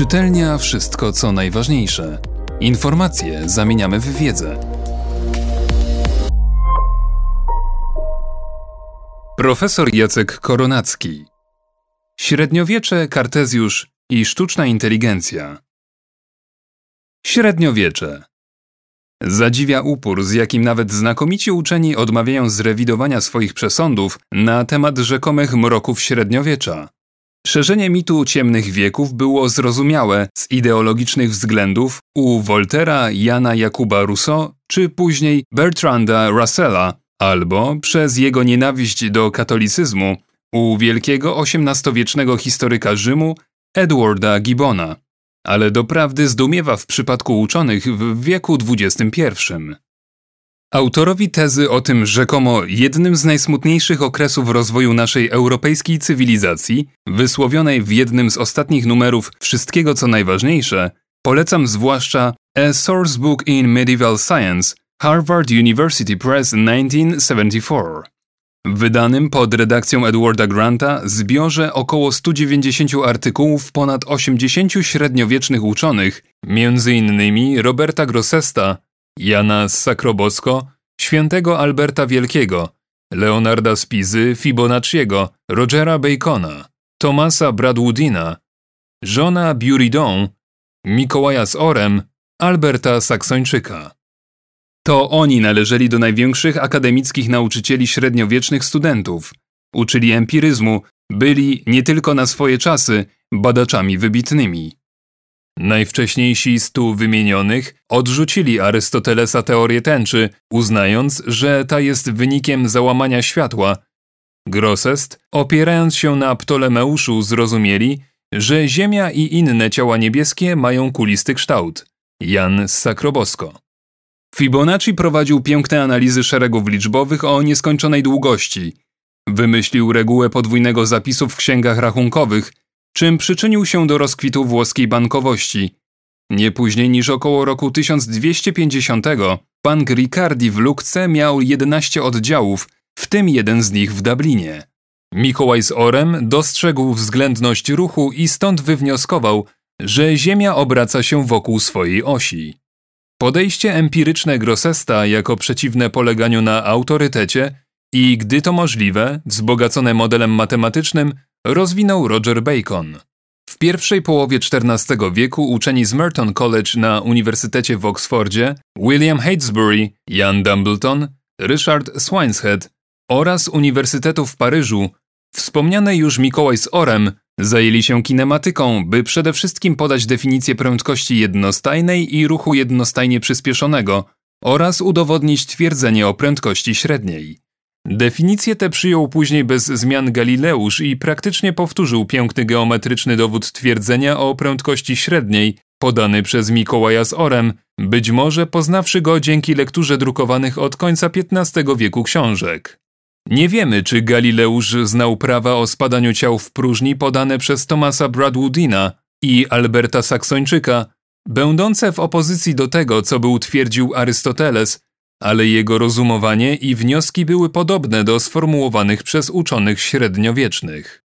Czytelnia wszystko co najważniejsze. Informacje zamieniamy w wiedzę. Profesor Jacek Koronacki. Średniowiecze, Kartezjusz i sztuczna inteligencja. Średniowiecze. Zadziwia upór, z jakim nawet znakomici uczeni odmawiają zrewidowania swoich przesądów na temat rzekomych mroków średniowiecza. Szerzenie mitu ciemnych wieków było zrozumiałe z ideologicznych względów u Voltera, Jana Jakuba Rousseau czy później Bertranda Russella, albo przez jego nienawiść do katolicyzmu u wielkiego XVIII-wiecznego historyka Rzymu Edwarda Gibbona. Ale doprawdy zdumiewa w przypadku uczonych w wieku XXI. Autorowi tezy o tym rzekomo jednym z najsmutniejszych okresów rozwoju naszej europejskiej cywilizacji, wysłowionej w jednym z ostatnich numerów Wszystkiego co najważniejsze, polecam zwłaszcza A Source Book in Medieval Science, Harvard University Press 1974. W wydanym pod redakcją Edwarda Granta zbiorze około 190 artykułów ponad 80 średniowiecznych uczonych, m.in. Roberta Grossesta, Jana Sacrobosco, świętego Alberta Wielkiego, Leonarda Spizy, Fibonacciego, Rogera Bacona, Thomasa Bradwoodina, Johna Buridon, Mikołaja z Orem, Alberta Saksończyka. To oni należeli do największych akademickich nauczycieli średniowiecznych studentów. Uczyli empiryzmu, byli nie tylko na swoje czasy badaczami wybitnymi. Najwcześniejsi z tu wymienionych odrzucili Arystotelesa teorię tęczy, uznając, że ta jest wynikiem załamania światła. Grossest, opierając się na Ptolemeuszu, zrozumieli, że Ziemia i inne ciała niebieskie mają kulisty kształt. Jan z Sacrobosco. Fibonacci prowadził piękne analizy szeregów liczbowych o nieskończonej długości. Wymyślił regułę podwójnego zapisu w księgach rachunkowych, czym przyczynił się do rozkwitu włoskiej bankowości. Nie później niż około roku 1250 bank Riccardi w Lukce miał 11 oddziałów, w tym jeden z nich w Dublinie. Mikołaj z Orem dostrzegł względność ruchu i stąd wywnioskował, że Ziemia obraca się wokół swojej osi. Podejście empiryczne Grossesta jako przeciwne poleganiu na autorytecie i, gdy to możliwe, wzbogacone modelem matematycznym, rozwinął Roger Bacon. W pierwszej połowie XIV wieku uczeni z Merton College na Uniwersytecie w Oxfordzie, William Hatesbury, Jan Dumbleton, Richard Swineshead oraz Uniwersytetu w Paryżu, wspomniane już Mikołaj z Orem, zajęli się kinematyką, by przede wszystkim podać definicję prędkości jednostajnej i ruchu jednostajnie przyspieszonego oraz udowodnić twierdzenie o prędkości średniej. Definicję tę przyjął później bez zmian Galileusz i praktycznie powtórzył piękny geometryczny dowód twierdzenia o prędkości średniej, podany przez Mikołaja z Orem, być może poznawszy go dzięki lekturze drukowanych od końca XV wieku książek. Nie wiemy, czy Galileusz znał prawa o spadaniu ciał w próżni podane przez Thomasa Bradwoodina i Alberta Saksończyka, będące w opozycji do tego, co by utwierdził Arystoteles, ale jego rozumowanie i wnioski były podobne do sformułowanych przez uczonych średniowiecznych.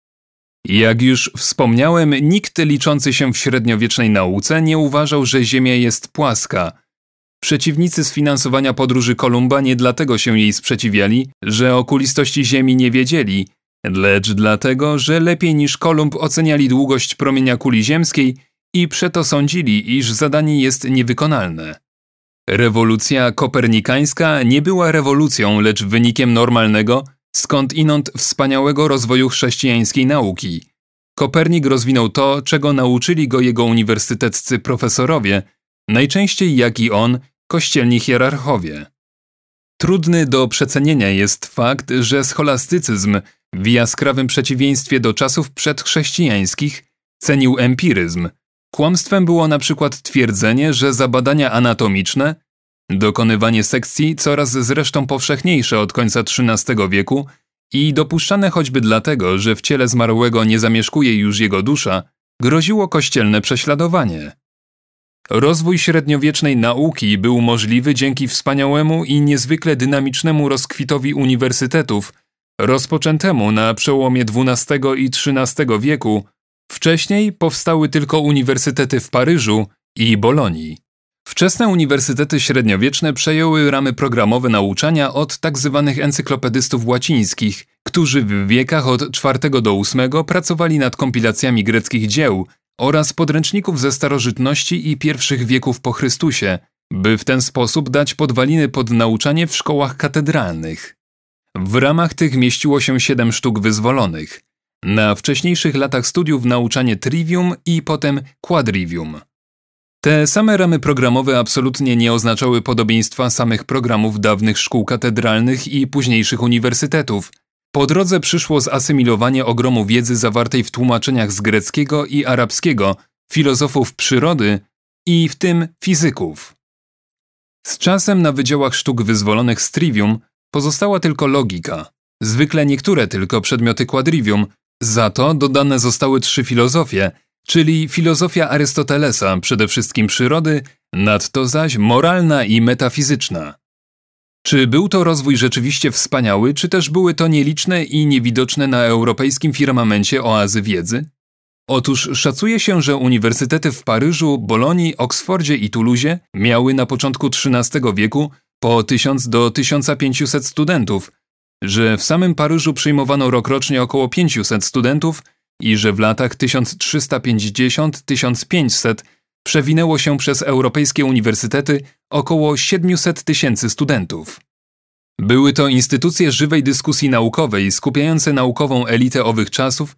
Jak już wspomniałem, nikt liczący się w średniowiecznej nauce nie uważał, że Ziemia jest płaska. Przeciwnicy sfinansowania podróży Kolumba nie dlatego się jej sprzeciwiali, że okulistości Ziemi nie wiedzieli, lecz dlatego, że lepiej niż Kolumb oceniali długość promienia kuli ziemskiej i przeto sądzili, iż zadanie jest niewykonalne. Rewolucja kopernikańska nie była rewolucją, lecz wynikiem normalnego, skąd inąd wspaniałego rozwoju chrześcijańskiej nauki. Kopernik rozwinął to, czego nauczyli go jego uniwersyteccy profesorowie, najczęściej jak i on, kościelni hierarchowie. Trudny do przecenienia jest fakt, że scholastycyzm, w jaskrawym przeciwieństwie do czasów przedchrześcijańskich, cenił empiryzm – Kłamstwem było na przykład twierdzenie, że za badania anatomiczne, dokonywanie sekcji coraz zresztą powszechniejsze od końca XIII wieku i dopuszczane choćby dlatego, że w ciele zmarłego nie zamieszkuje już jego dusza, groziło kościelne prześladowanie. Rozwój średniowiecznej nauki był możliwy dzięki wspaniałemu i niezwykle dynamicznemu rozkwitowi uniwersytetów, rozpoczętemu na przełomie XII i XIII wieku Wcześniej powstały tylko uniwersytety w Paryżu i Bolonii. Wczesne uniwersytety średniowieczne przejęły ramy programowe nauczania od tzw. Tak encyklopedystów łacińskich, którzy w wiekach od IV do VIII pracowali nad kompilacjami greckich dzieł oraz podręczników ze starożytności i pierwszych wieków po Chrystusie, by w ten sposób dać podwaliny pod nauczanie w szkołach katedralnych. W ramach tych mieściło się siedem sztuk wyzwolonych. Na wcześniejszych latach studiów nauczanie trivium i potem quadrivium. Te same ramy programowe absolutnie nie oznaczały podobieństwa samych programów dawnych szkół katedralnych i późniejszych uniwersytetów. Po drodze przyszło zasymilowanie ogromu wiedzy zawartej w tłumaczeniach z greckiego i arabskiego, filozofów przyrody i w tym fizyków. Z czasem na wydziałach sztuk wyzwolonych z trivium pozostała tylko logika, zwykle niektóre tylko przedmioty quadrivium, za to dodane zostały trzy filozofie – czyli filozofia Arystotelesa, przede wszystkim przyrody, nadto zaś moralna i metafizyczna. Czy był to rozwój rzeczywiście wspaniały, czy też były to nieliczne i niewidoczne na europejskim firmamencie oazy wiedzy? Otóż szacuje się, że uniwersytety w Paryżu, Bolonii, Oksfordzie i Toulouse miały na początku XIII wieku po 1000 do 1500 studentów, że w samym Paryżu przyjmowano rokrocznie około 500 studentów, i że w latach 1350-1500 przewinęło się przez europejskie uniwersytety około 700 tysięcy studentów. Były to instytucje żywej dyskusji naukowej, skupiające naukową elitę owych czasów,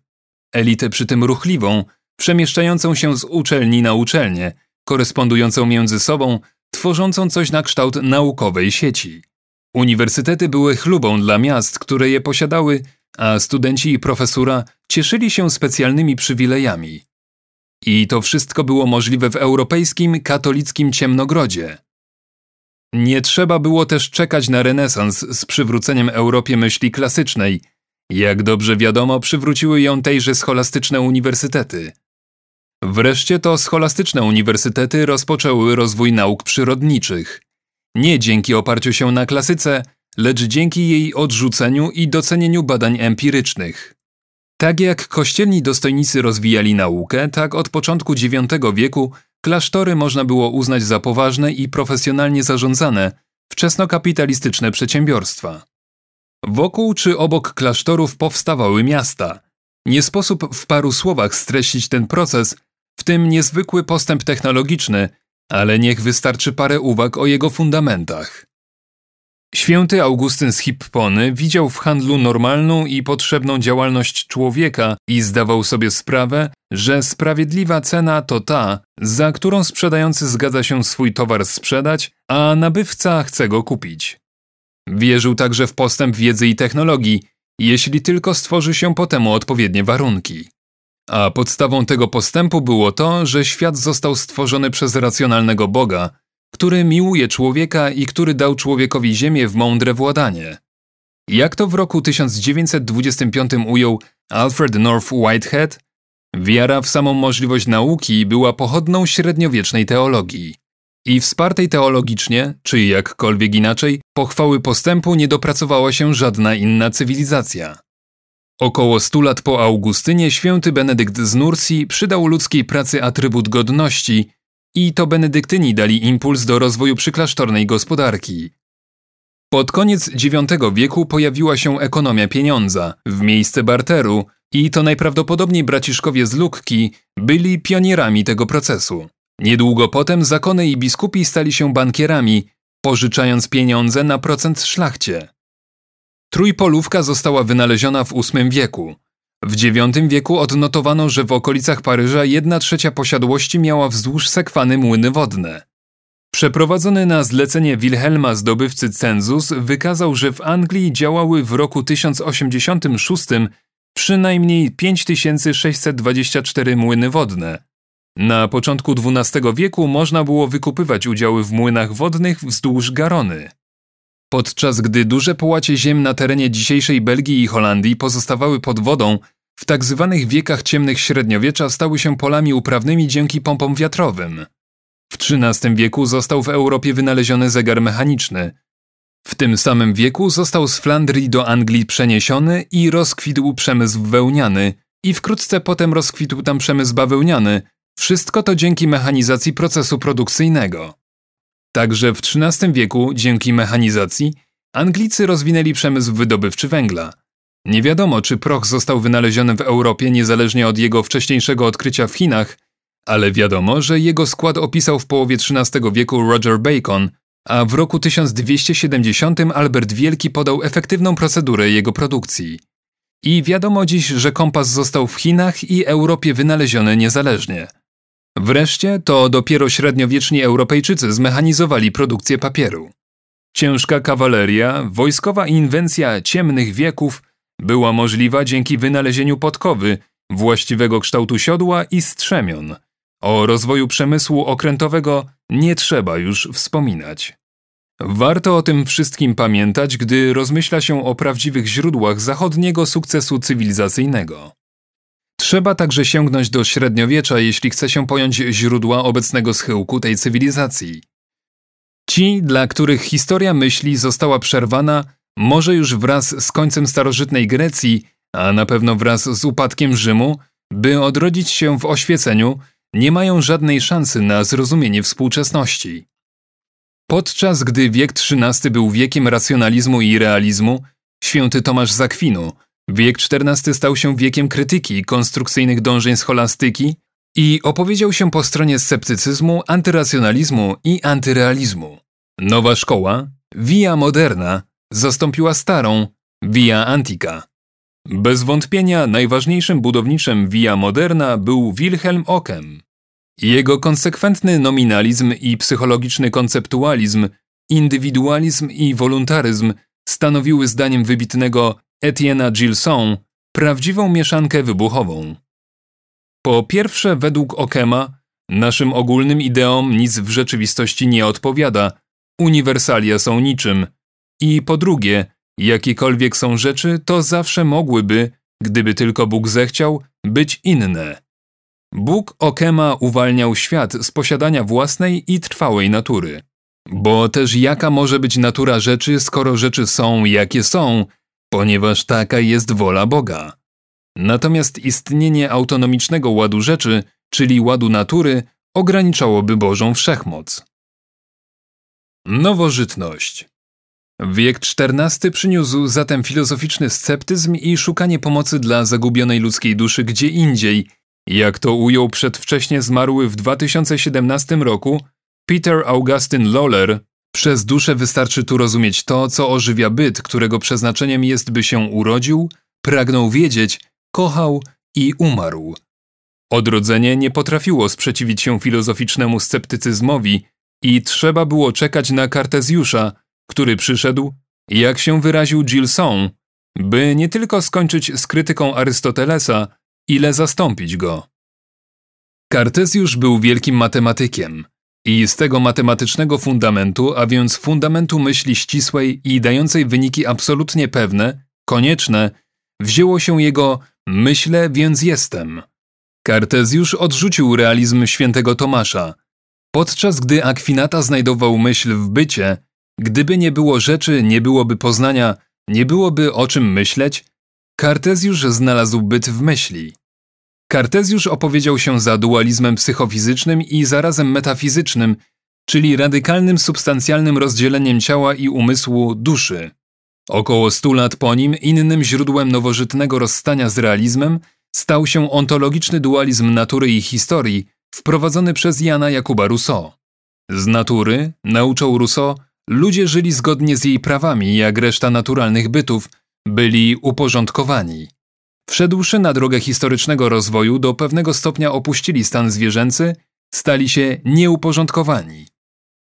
elitę przy tym ruchliwą, przemieszczającą się z uczelni na uczelnię, korespondującą między sobą, tworzącą coś na kształt naukowej sieci. Uniwersytety były chlubą dla miast, które je posiadały a studenci i profesura cieszyli się specjalnymi przywilejami. I to wszystko było możliwe w europejskim, katolickim ciemnogrodzie. Nie trzeba było też czekać na renesans z przywróceniem Europie myśli klasycznej. Jak dobrze wiadomo, przywróciły ją tejże scholastyczne uniwersytety. Wreszcie to scholastyczne uniwersytety rozpoczęły rozwój nauk przyrodniczych. Nie dzięki oparciu się na klasyce, lecz dzięki jej odrzuceniu i docenieniu badań empirycznych. Tak jak kościelni dostojnicy rozwijali naukę, tak od początku IX wieku klasztory można było uznać za poważne i profesjonalnie zarządzane, wczesnokapitalistyczne przedsiębiorstwa. Wokół czy obok klasztorów powstawały miasta. Nie sposób w paru słowach streścić ten proces, w tym niezwykły postęp technologiczny, ale niech wystarczy parę uwag o jego fundamentach. Święty Augustyn z Hippony widział w handlu normalną i potrzebną działalność człowieka i zdawał sobie sprawę, że sprawiedliwa cena to ta, za którą sprzedający zgadza się swój towar sprzedać, a nabywca chce go kupić. Wierzył także w postęp wiedzy i technologii, jeśli tylko stworzy się po temu odpowiednie warunki. A podstawą tego postępu było to, że świat został stworzony przez racjonalnego Boga, który miłuje człowieka i który dał człowiekowi ziemię w mądre władanie. Jak to w roku 1925 ujął Alfred North Whitehead, wiara w samą możliwość nauki była pochodną średniowiecznej teologii. I wspartej teologicznie, czy jakkolwiek inaczej, pochwały postępu nie dopracowała się żadna inna cywilizacja. Około stu lat po Augustynie święty Benedykt z Nursi przydał ludzkiej pracy atrybut godności i to benedyktyni dali impuls do rozwoju przyklasztornej gospodarki. Pod koniec IX wieku pojawiła się ekonomia pieniądza w miejsce barteru i to najprawdopodobniej braciszkowie z Lukki byli pionierami tego procesu. Niedługo potem zakony i biskupi stali się bankierami, pożyczając pieniądze na procent szlachcie. Trójpolówka została wynaleziona w VIII wieku. W IX wieku odnotowano, że w okolicach Paryża jedna trzecia posiadłości miała wzdłuż sekwany młyny wodne. Przeprowadzony na zlecenie Wilhelma zdobywcy cenzus wykazał, że w Anglii działały w roku 1086 przynajmniej 5624 młyny wodne. Na początku XII wieku można było wykupywać udziały w młynach wodnych wzdłuż Garony. Podczas gdy duże połacie ziem na terenie dzisiejszej Belgii i Holandii pozostawały pod wodą, w tak zwanych wiekach ciemnych średniowiecza stały się polami uprawnymi dzięki pompom wiatrowym. W XIII wieku został w Europie wynaleziony zegar mechaniczny. W tym samym wieku został z Flandrii do Anglii przeniesiony i rozkwitł przemysł wełniany i wkrótce potem rozkwitł tam przemysł bawełniany, wszystko to dzięki mechanizacji procesu produkcyjnego. Także w XIII wieku, dzięki mechanizacji, Anglicy rozwinęli przemysł wydobywczy węgla. Nie wiadomo, czy proch został wynaleziony w Europie niezależnie od jego wcześniejszego odkrycia w Chinach, ale wiadomo, że jego skład opisał w połowie XIII wieku Roger Bacon, a w roku 1270 Albert Wielki podał efektywną procedurę jego produkcji. I wiadomo dziś, że kompas został w Chinach i Europie wynaleziony niezależnie. Wreszcie to dopiero średniowieczni Europejczycy zmechanizowali produkcję papieru. Ciężka kawaleria, wojskowa inwencja ciemnych wieków była możliwa dzięki wynalezieniu podkowy, właściwego kształtu siodła i strzemion. O rozwoju przemysłu okrętowego nie trzeba już wspominać. Warto o tym wszystkim pamiętać, gdy rozmyśla się o prawdziwych źródłach zachodniego sukcesu cywilizacyjnego. Trzeba także sięgnąć do średniowiecza, jeśli chce się pojąć źródła obecnego schyłku tej cywilizacji. Ci, dla których historia myśli została przerwana, może już wraz z końcem starożytnej Grecji, a na pewno wraz z upadkiem Rzymu, by odrodzić się w oświeceniu, nie mają żadnej szansy na zrozumienie współczesności. Podczas gdy wiek XIII był wiekiem racjonalizmu i realizmu, święty Tomasz Zakwinu, wiek XIV stał się wiekiem krytyki konstrukcyjnych dążeń scholastyki i opowiedział się po stronie sceptycyzmu, antyracjonalizmu i antyrealizmu. Nowa szkoła, via moderna, zastąpiła starą, via antica. Bez wątpienia najważniejszym budowniczym via moderna był Wilhelm Ockham. Jego konsekwentny nominalizm i psychologiczny konceptualizm, indywidualizm i wolontaryzm stanowiły zdaniem wybitnego Etienne'a Gilson prawdziwą mieszankę wybuchową. Po pierwsze, według Okema, naszym ogólnym ideom nic w rzeczywistości nie odpowiada, uniwersalia są niczym. I po drugie, jakiekolwiek są rzeczy, to zawsze mogłyby, gdyby tylko Bóg zechciał, być inne. Bóg Okema uwalniał świat z posiadania własnej i trwałej natury. Bo też jaka może być natura rzeczy, skoro rzeczy są jakie są, ponieważ taka jest wola Boga. Natomiast istnienie autonomicznego ładu rzeczy, czyli ładu natury, ograniczałoby Bożą wszechmoc. Nowożytność Wiek XIV przyniósł zatem filozoficzny sceptyzm i szukanie pomocy dla zagubionej ludzkiej duszy gdzie indziej, jak to ujął przedwcześnie zmarły w 2017 roku Peter Augustyn Lawler, przez duszę wystarczy tu rozumieć to, co ożywia byt, którego przeznaczeniem jest, by się urodził, pragnął wiedzieć, kochał i umarł. Odrodzenie nie potrafiło sprzeciwić się filozoficznemu sceptycyzmowi i trzeba było czekać na Kartezjusza, który przyszedł, jak się wyraził Gilson, by nie tylko skończyć z krytyką Arystotelesa, ile zastąpić go. Kartezjusz był wielkim matematykiem i z tego matematycznego fundamentu, a więc fundamentu myśli ścisłej i dającej wyniki absolutnie pewne, konieczne, wzięło się jego myślę, więc jestem. Kartezjusz odrzucił realizm świętego Tomasza. Podczas gdy Akwinata znajdował myśl w bycie, gdyby nie było rzeczy, nie byłoby poznania, nie byłoby o czym myśleć, Kartezjusz znalazł byt w myśli. Kartezjusz opowiedział się za dualizmem psychofizycznym i zarazem metafizycznym, czyli radykalnym substancjalnym rozdzieleniem ciała i umysłu duszy. Około stu lat po nim innym źródłem nowożytnego rozstania z realizmem stał się ontologiczny dualizm natury i historii wprowadzony przez Jana Jakuba Rousseau. Z natury, nauczał Rousseau, ludzie żyli zgodnie z jej prawami jak reszta naturalnych bytów, byli uporządkowani. Wszedłszy na drogę historycznego rozwoju, do pewnego stopnia opuścili stan zwierzęcy, stali się nieuporządkowani.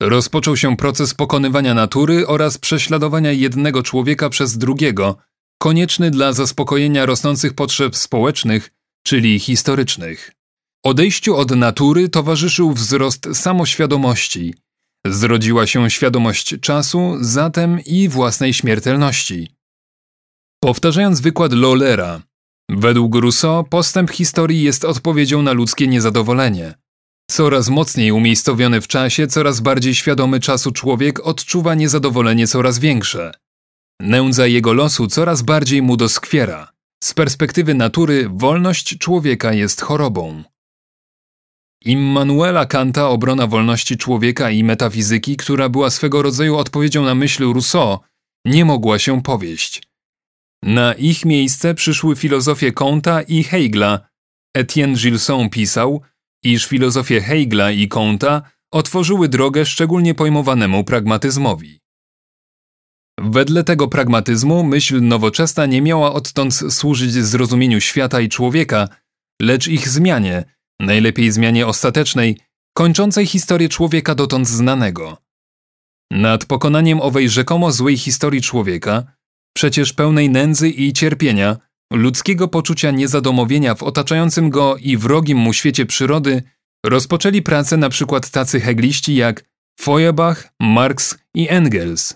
Rozpoczął się proces pokonywania natury oraz prześladowania jednego człowieka przez drugiego, konieczny dla zaspokojenia rosnących potrzeb społecznych, czyli historycznych. Odejściu od natury towarzyszył wzrost samoświadomości. Zrodziła się świadomość czasu, zatem i własnej śmiertelności. Powtarzając wykład Lollera, według Rousseau postęp historii jest odpowiedzią na ludzkie niezadowolenie. Coraz mocniej umiejscowiony w czasie, coraz bardziej świadomy czasu człowiek odczuwa niezadowolenie coraz większe. Nędza jego losu coraz bardziej mu doskwiera. Z perspektywy natury wolność człowieka jest chorobą. Immanuela Kanta obrona wolności człowieka i metafizyki, która była swego rodzaju odpowiedzią na myśl Rousseau, nie mogła się powieść. Na ich miejsce przyszły filozofie Comta i Hegla. Etienne Gilson pisał, iż filozofie Hegla i Comta otworzyły drogę szczególnie pojmowanemu pragmatyzmowi. Wedle tego pragmatyzmu myśl nowoczesna nie miała odtąd służyć zrozumieniu świata i człowieka, lecz ich zmianie, najlepiej zmianie ostatecznej, kończącej historię człowieka dotąd znanego. Nad pokonaniem owej rzekomo złej historii człowieka, przecież pełnej nędzy i cierpienia, ludzkiego poczucia niezadomowienia w otaczającym go i wrogim mu świecie przyrody, rozpoczęli pracę na przykład tacy hegliści jak Feuerbach, Marx i Engels.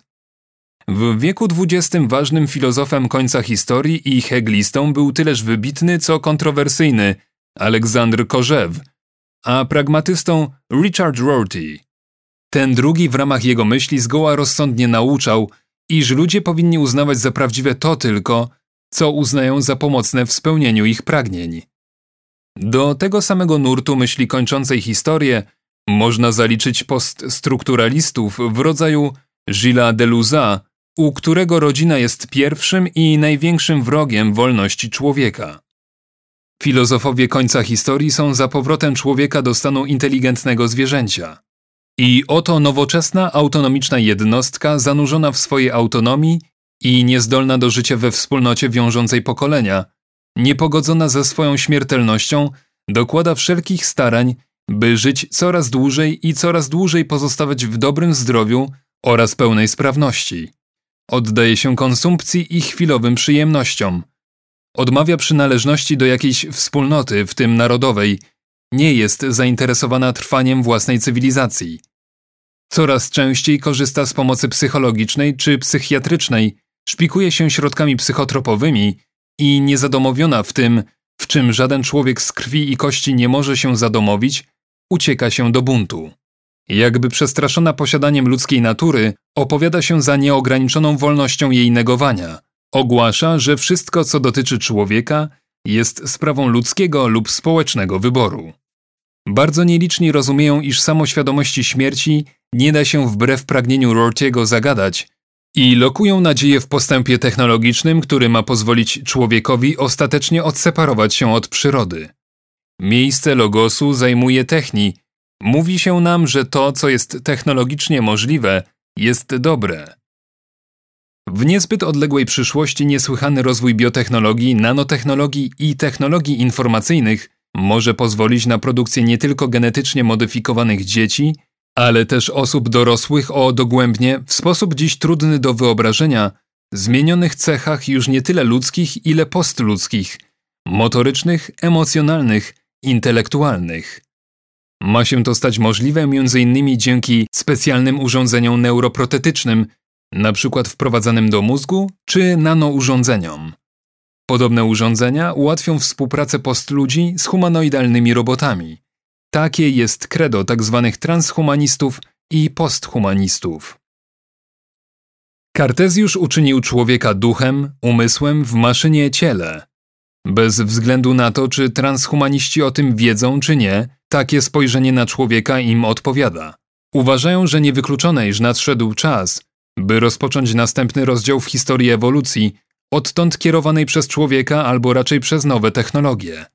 W wieku XX ważnym filozofem końca historii i heglistą był tyleż wybitny, co kontrowersyjny Aleksandr Korzew, a pragmatystą Richard Rorty. Ten drugi w ramach jego myśli zgoła rozsądnie nauczał, iż ludzie powinni uznawać za prawdziwe to tylko, co uznają za pomocne w spełnieniu ich pragnień. Do tego samego nurtu myśli kończącej historię można zaliczyć poststrukturalistów w rodzaju Gilles Deleuza, u którego rodzina jest pierwszym i największym wrogiem wolności człowieka. Filozofowie końca historii są za powrotem człowieka do stanu inteligentnego zwierzęcia. I oto nowoczesna, autonomiczna jednostka zanurzona w swojej autonomii i niezdolna do życia we wspólnocie wiążącej pokolenia, niepogodzona ze swoją śmiertelnością, dokłada wszelkich starań, by żyć coraz dłużej i coraz dłużej pozostawać w dobrym zdrowiu oraz pełnej sprawności. Oddaje się konsumpcji i chwilowym przyjemnościom. Odmawia przynależności do jakiejś wspólnoty, w tym narodowej, nie jest zainteresowana trwaniem własnej cywilizacji. Coraz częściej korzysta z pomocy psychologicznej czy psychiatrycznej, szpikuje się środkami psychotropowymi i niezadomowiona w tym, w czym żaden człowiek z krwi i kości nie może się zadomowić, ucieka się do buntu. Jakby przestraszona posiadaniem ludzkiej natury, opowiada się za nieograniczoną wolnością jej negowania. Ogłasza, że wszystko, co dotyczy człowieka, jest sprawą ludzkiego lub społecznego wyboru. Bardzo nieliczni rozumieją, iż samoświadomości śmierci nie da się wbrew pragnieniu Rortiego zagadać i lokują nadzieję w postępie technologicznym, który ma pozwolić człowiekowi ostatecznie odseparować się od przyrody. Miejsce logosu zajmuje techni. Mówi się nam, że to, co jest technologicznie możliwe, jest dobre. W niezbyt odległej przyszłości niesłychany rozwój biotechnologii, nanotechnologii i technologii informacyjnych może pozwolić na produkcję nie tylko genetycznie modyfikowanych dzieci, ale też osób dorosłych o dogłębnie, w sposób dziś trudny do wyobrażenia, zmienionych cechach już nie tyle ludzkich, ile postludzkich, motorycznych, emocjonalnych, intelektualnych. Ma się to stać możliwe m.in. dzięki specjalnym urządzeniom neuroprotetycznym, np. wprowadzanym do mózgu czy nanourządzeniom. Podobne urządzenia ułatwią współpracę postludzi z humanoidalnymi robotami. Takie jest credo tzw. Tak transhumanistów i posthumanistów. Kartezjusz uczynił człowieka duchem, umysłem w maszynie ciele. Bez względu na to, czy transhumaniści o tym wiedzą, czy nie, takie spojrzenie na człowieka im odpowiada. Uważają, że niewykluczone, iż nadszedł czas, by rozpocząć następny rozdział w historii ewolucji, odtąd kierowanej przez człowieka albo raczej przez nowe technologie.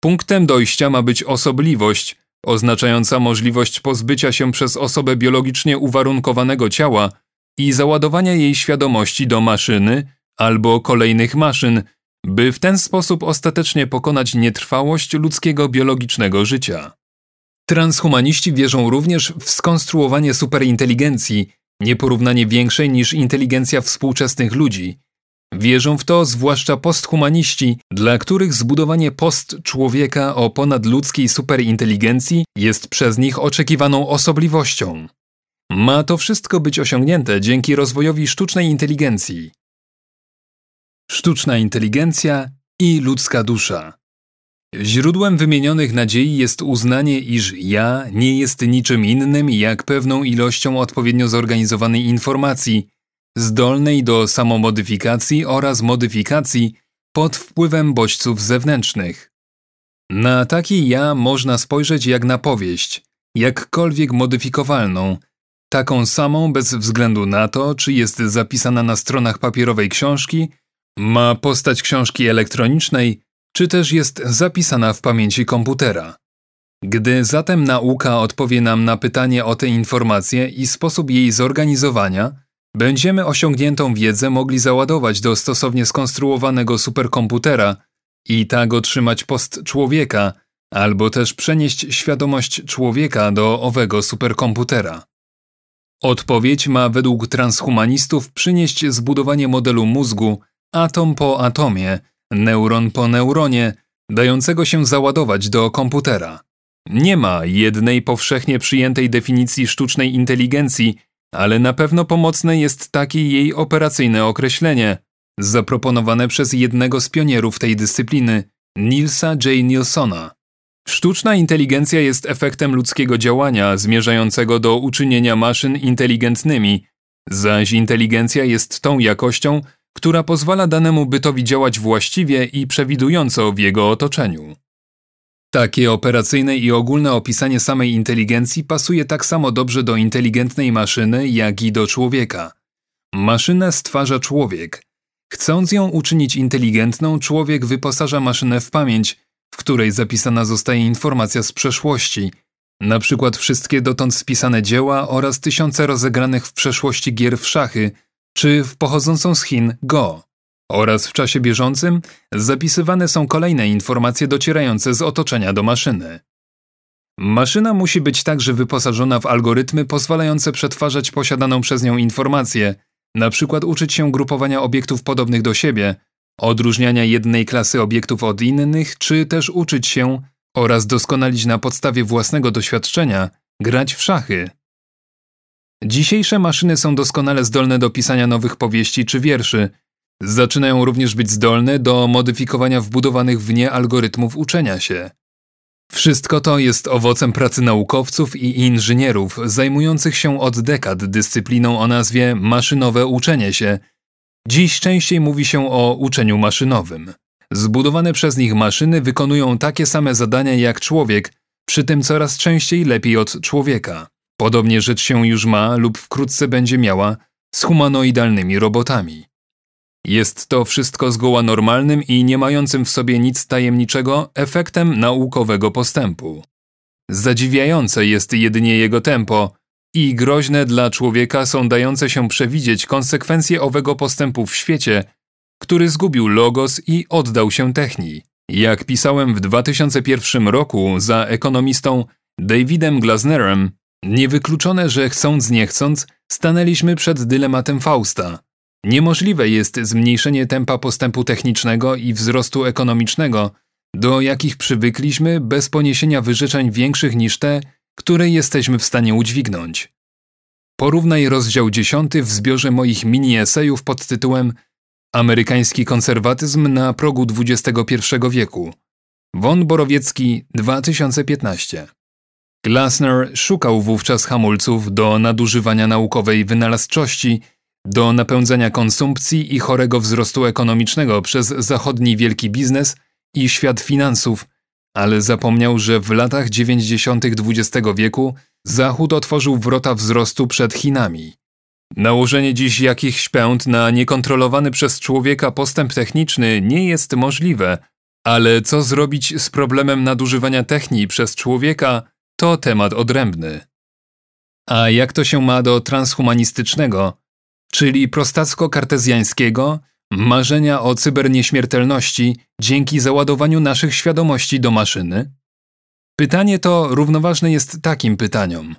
Punktem dojścia ma być osobliwość, oznaczająca możliwość pozbycia się przez osobę biologicznie uwarunkowanego ciała i załadowania jej świadomości do maszyny albo kolejnych maszyn, by w ten sposób ostatecznie pokonać nietrwałość ludzkiego biologicznego życia. Transhumaniści wierzą również w skonstruowanie superinteligencji, nieporównanie większej niż inteligencja współczesnych ludzi, Wierzą w to zwłaszcza posthumaniści, dla których zbudowanie post człowieka o ponadludzkiej superinteligencji jest przez nich oczekiwaną osobliwością. Ma to wszystko być osiągnięte dzięki rozwojowi sztucznej inteligencji. Sztuczna inteligencja i ludzka dusza. Źródłem wymienionych nadziei jest uznanie, iż ja nie jest niczym innym jak pewną ilością odpowiednio zorganizowanej informacji, zdolnej do samomodyfikacji oraz modyfikacji pod wpływem bodźców zewnętrznych. Na taki ja można spojrzeć jak na powieść, jakkolwiek modyfikowalną, taką samą bez względu na to, czy jest zapisana na stronach papierowej książki, ma postać książki elektronicznej, czy też jest zapisana w pamięci komputera. Gdy zatem nauka odpowie nam na pytanie o te informacje i sposób jej zorganizowania, będziemy osiągniętą wiedzę mogli załadować do stosownie skonstruowanego superkomputera i tak otrzymać post człowieka, albo też przenieść świadomość człowieka do owego superkomputera. Odpowiedź ma według transhumanistów przynieść zbudowanie modelu mózgu atom po atomie, neuron po neuronie, dającego się załadować do komputera. Nie ma jednej powszechnie przyjętej definicji sztucznej inteligencji, ale na pewno pomocne jest takie jej operacyjne określenie, zaproponowane przez jednego z pionierów tej dyscypliny, Nilsa J. Nilsona. Sztuczna inteligencja jest efektem ludzkiego działania zmierzającego do uczynienia maszyn inteligentnymi, zaś inteligencja jest tą jakością, która pozwala danemu bytowi działać właściwie i przewidująco w jego otoczeniu. Takie operacyjne i ogólne opisanie samej inteligencji pasuje tak samo dobrze do inteligentnej maszyny, jak i do człowieka. Maszynę stwarza człowiek. Chcąc ją uczynić inteligentną, człowiek wyposaża maszynę w pamięć, w której zapisana zostaje informacja z przeszłości, na przykład wszystkie dotąd spisane dzieła oraz tysiące rozegranych w przeszłości gier w szachy, czy w pochodzącą z Chin Go. Oraz w czasie bieżącym zapisywane są kolejne informacje docierające z otoczenia do maszyny. Maszyna musi być także wyposażona w algorytmy pozwalające przetwarzać posiadaną przez nią informację, przykład uczyć się grupowania obiektów podobnych do siebie, odróżniania jednej klasy obiektów od innych, czy też uczyć się oraz doskonalić na podstawie własnego doświadczenia grać w szachy. Dzisiejsze maszyny są doskonale zdolne do pisania nowych powieści czy wierszy. Zaczynają również być zdolne do modyfikowania wbudowanych w nie algorytmów uczenia się. Wszystko to jest owocem pracy naukowców i inżynierów zajmujących się od dekad dyscypliną o nazwie maszynowe uczenie się. Dziś częściej mówi się o uczeniu maszynowym. Zbudowane przez nich maszyny wykonują takie same zadania jak człowiek, przy tym coraz częściej lepiej od człowieka. Podobnie rzecz się już ma lub wkrótce będzie miała z humanoidalnymi robotami. Jest to wszystko zgoła normalnym i nie mającym w sobie nic tajemniczego efektem naukowego postępu. Zadziwiające jest jedynie jego tempo i groźne dla człowieka są dające się przewidzieć konsekwencje owego postępu w świecie, który zgubił logos i oddał się techni. Jak pisałem w 2001 roku za ekonomistą Davidem Glasnerem, niewykluczone, że chcąc nie chcąc, stanęliśmy przed dylematem Fausta. Niemożliwe jest zmniejszenie tempa postępu technicznego i wzrostu ekonomicznego, do jakich przywykliśmy bez poniesienia wyrzeczeń większych niż te, które jesteśmy w stanie udźwignąć. Porównaj rozdział 10 w zbiorze moich mini-esejów pod tytułem Amerykański konserwatyzm na progu XXI wieku. Won Borowiecki 2015 Glasner szukał wówczas hamulców do nadużywania naukowej wynalazczości, do napędzania konsumpcji i chorego wzrostu ekonomicznego przez zachodni wielki biznes i świat finansów, ale zapomniał, że w latach 90. XX wieku Zachód otworzył wrota wzrostu przed Chinami. Nałożenie dziś jakichś pęd na niekontrolowany przez człowieka postęp techniczny nie jest możliwe, ale co zrobić z problemem nadużywania techniki przez człowieka, to temat odrębny. A jak to się ma do transhumanistycznego, czyli prostacko-kartezjańskiego, marzenia o cybernieśmiertelności dzięki załadowaniu naszych świadomości do maszyny? Pytanie to równoważne jest takim pytaniom.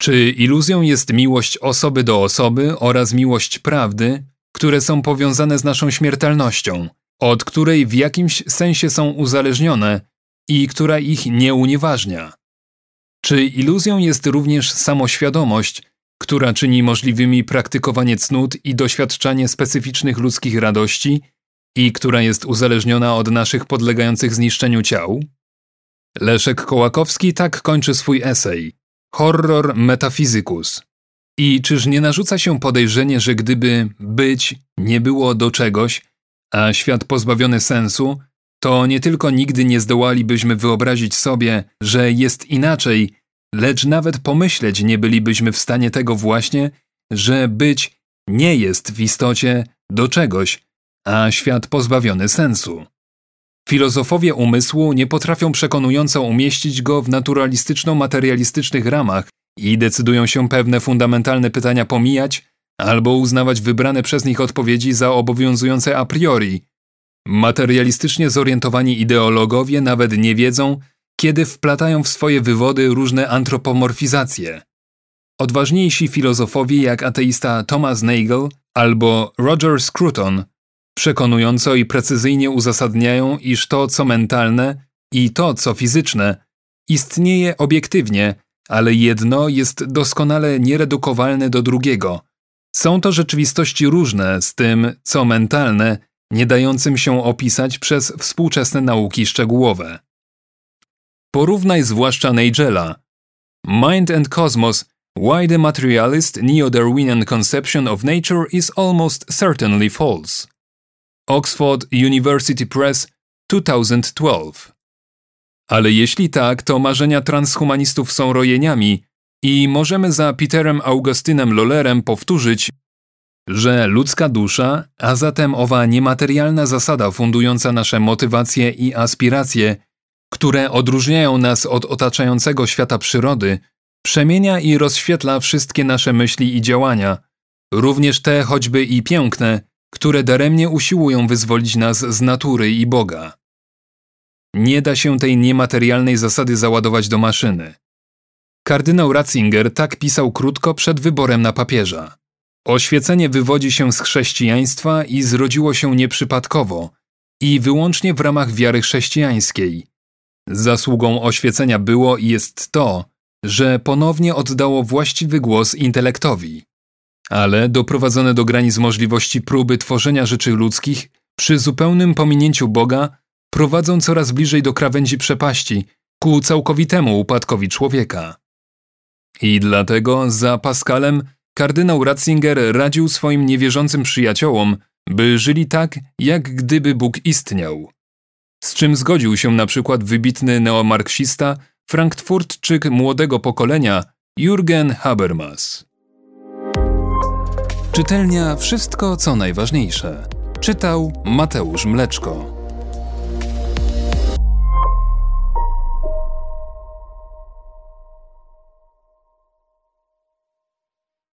Czy iluzją jest miłość osoby do osoby oraz miłość prawdy, które są powiązane z naszą śmiertelnością, od której w jakimś sensie są uzależnione i która ich nie unieważnia? Czy iluzją jest również samoświadomość, która czyni możliwymi praktykowanie cnót i doświadczanie specyficznych ludzkich radości i która jest uzależniona od naszych podlegających zniszczeniu ciał? Leszek Kołakowski tak kończy swój esej Horror Metaphysics. I czyż nie narzuca się podejrzenie, że gdyby być nie było do czegoś, A świat pozbawiony sensu to nie tylko nigdy nie zdołalibyśmy wyobrazić sobie, że jest inaczej, lecz nawet pomyśleć nie bylibyśmy w stanie tego właśnie, że być nie jest w istocie do czegoś, a świat pozbawiony sensu. Filozofowie umysłu nie potrafią przekonująco umieścić go w naturalistyczno-materialistycznych ramach i decydują się pewne fundamentalne pytania pomijać albo uznawać wybrane przez nich odpowiedzi za obowiązujące a priori. Materialistycznie zorientowani ideologowie nawet nie wiedzą, kiedy wplatają w swoje wywody różne antropomorfizacje. Odważniejsi filozofowie jak ateista Thomas Nagel albo Roger Scruton przekonująco i precyzyjnie uzasadniają, iż to, co mentalne i to, co fizyczne, istnieje obiektywnie, ale jedno jest doskonale nieredukowalne do drugiego. Są to rzeczywistości różne z tym, co mentalne, nie dającym się opisać przez współczesne nauki szczegółowe. Porównaj zwłaszcza Nigela. Mind and Cosmos Why the materialist neo-Darwinian conception of nature is almost certainly false. Oxford University Press 2012. Ale jeśli tak, to marzenia transhumanistów są rojeniami i możemy za Peterem Augustynem Lollerem powtórzyć, że ludzka dusza, a zatem owa niematerialna zasada fundująca nasze motywacje i aspiracje, które odróżniają nas od otaczającego świata przyrody, przemienia i rozświetla wszystkie nasze myśli i działania, również te choćby i piękne, które daremnie usiłują wyzwolić nas z natury i Boga. Nie da się tej niematerialnej zasady załadować do maszyny. Kardynał Ratzinger tak pisał krótko przed wyborem na papieża. Oświecenie wywodzi się z chrześcijaństwa i zrodziło się nieprzypadkowo i wyłącznie w ramach wiary chrześcijańskiej. Zasługą oświecenia było i jest to, że ponownie oddało właściwy głos intelektowi. Ale doprowadzone do granic możliwości próby tworzenia rzeczy ludzkich przy zupełnym pominięciu Boga prowadzą coraz bliżej do krawędzi przepaści ku całkowitemu upadkowi człowieka. I dlatego za Pascalem kardynał Ratzinger radził swoim niewierzącym przyjaciołom, by żyli tak, jak gdyby Bóg istniał. Z czym zgodził się na przykład wybitny neomarksista, frankfurtczyk młodego pokolenia Jürgen Habermas. Czytelnia Wszystko co najważniejsze. Czytał Mateusz Mleczko.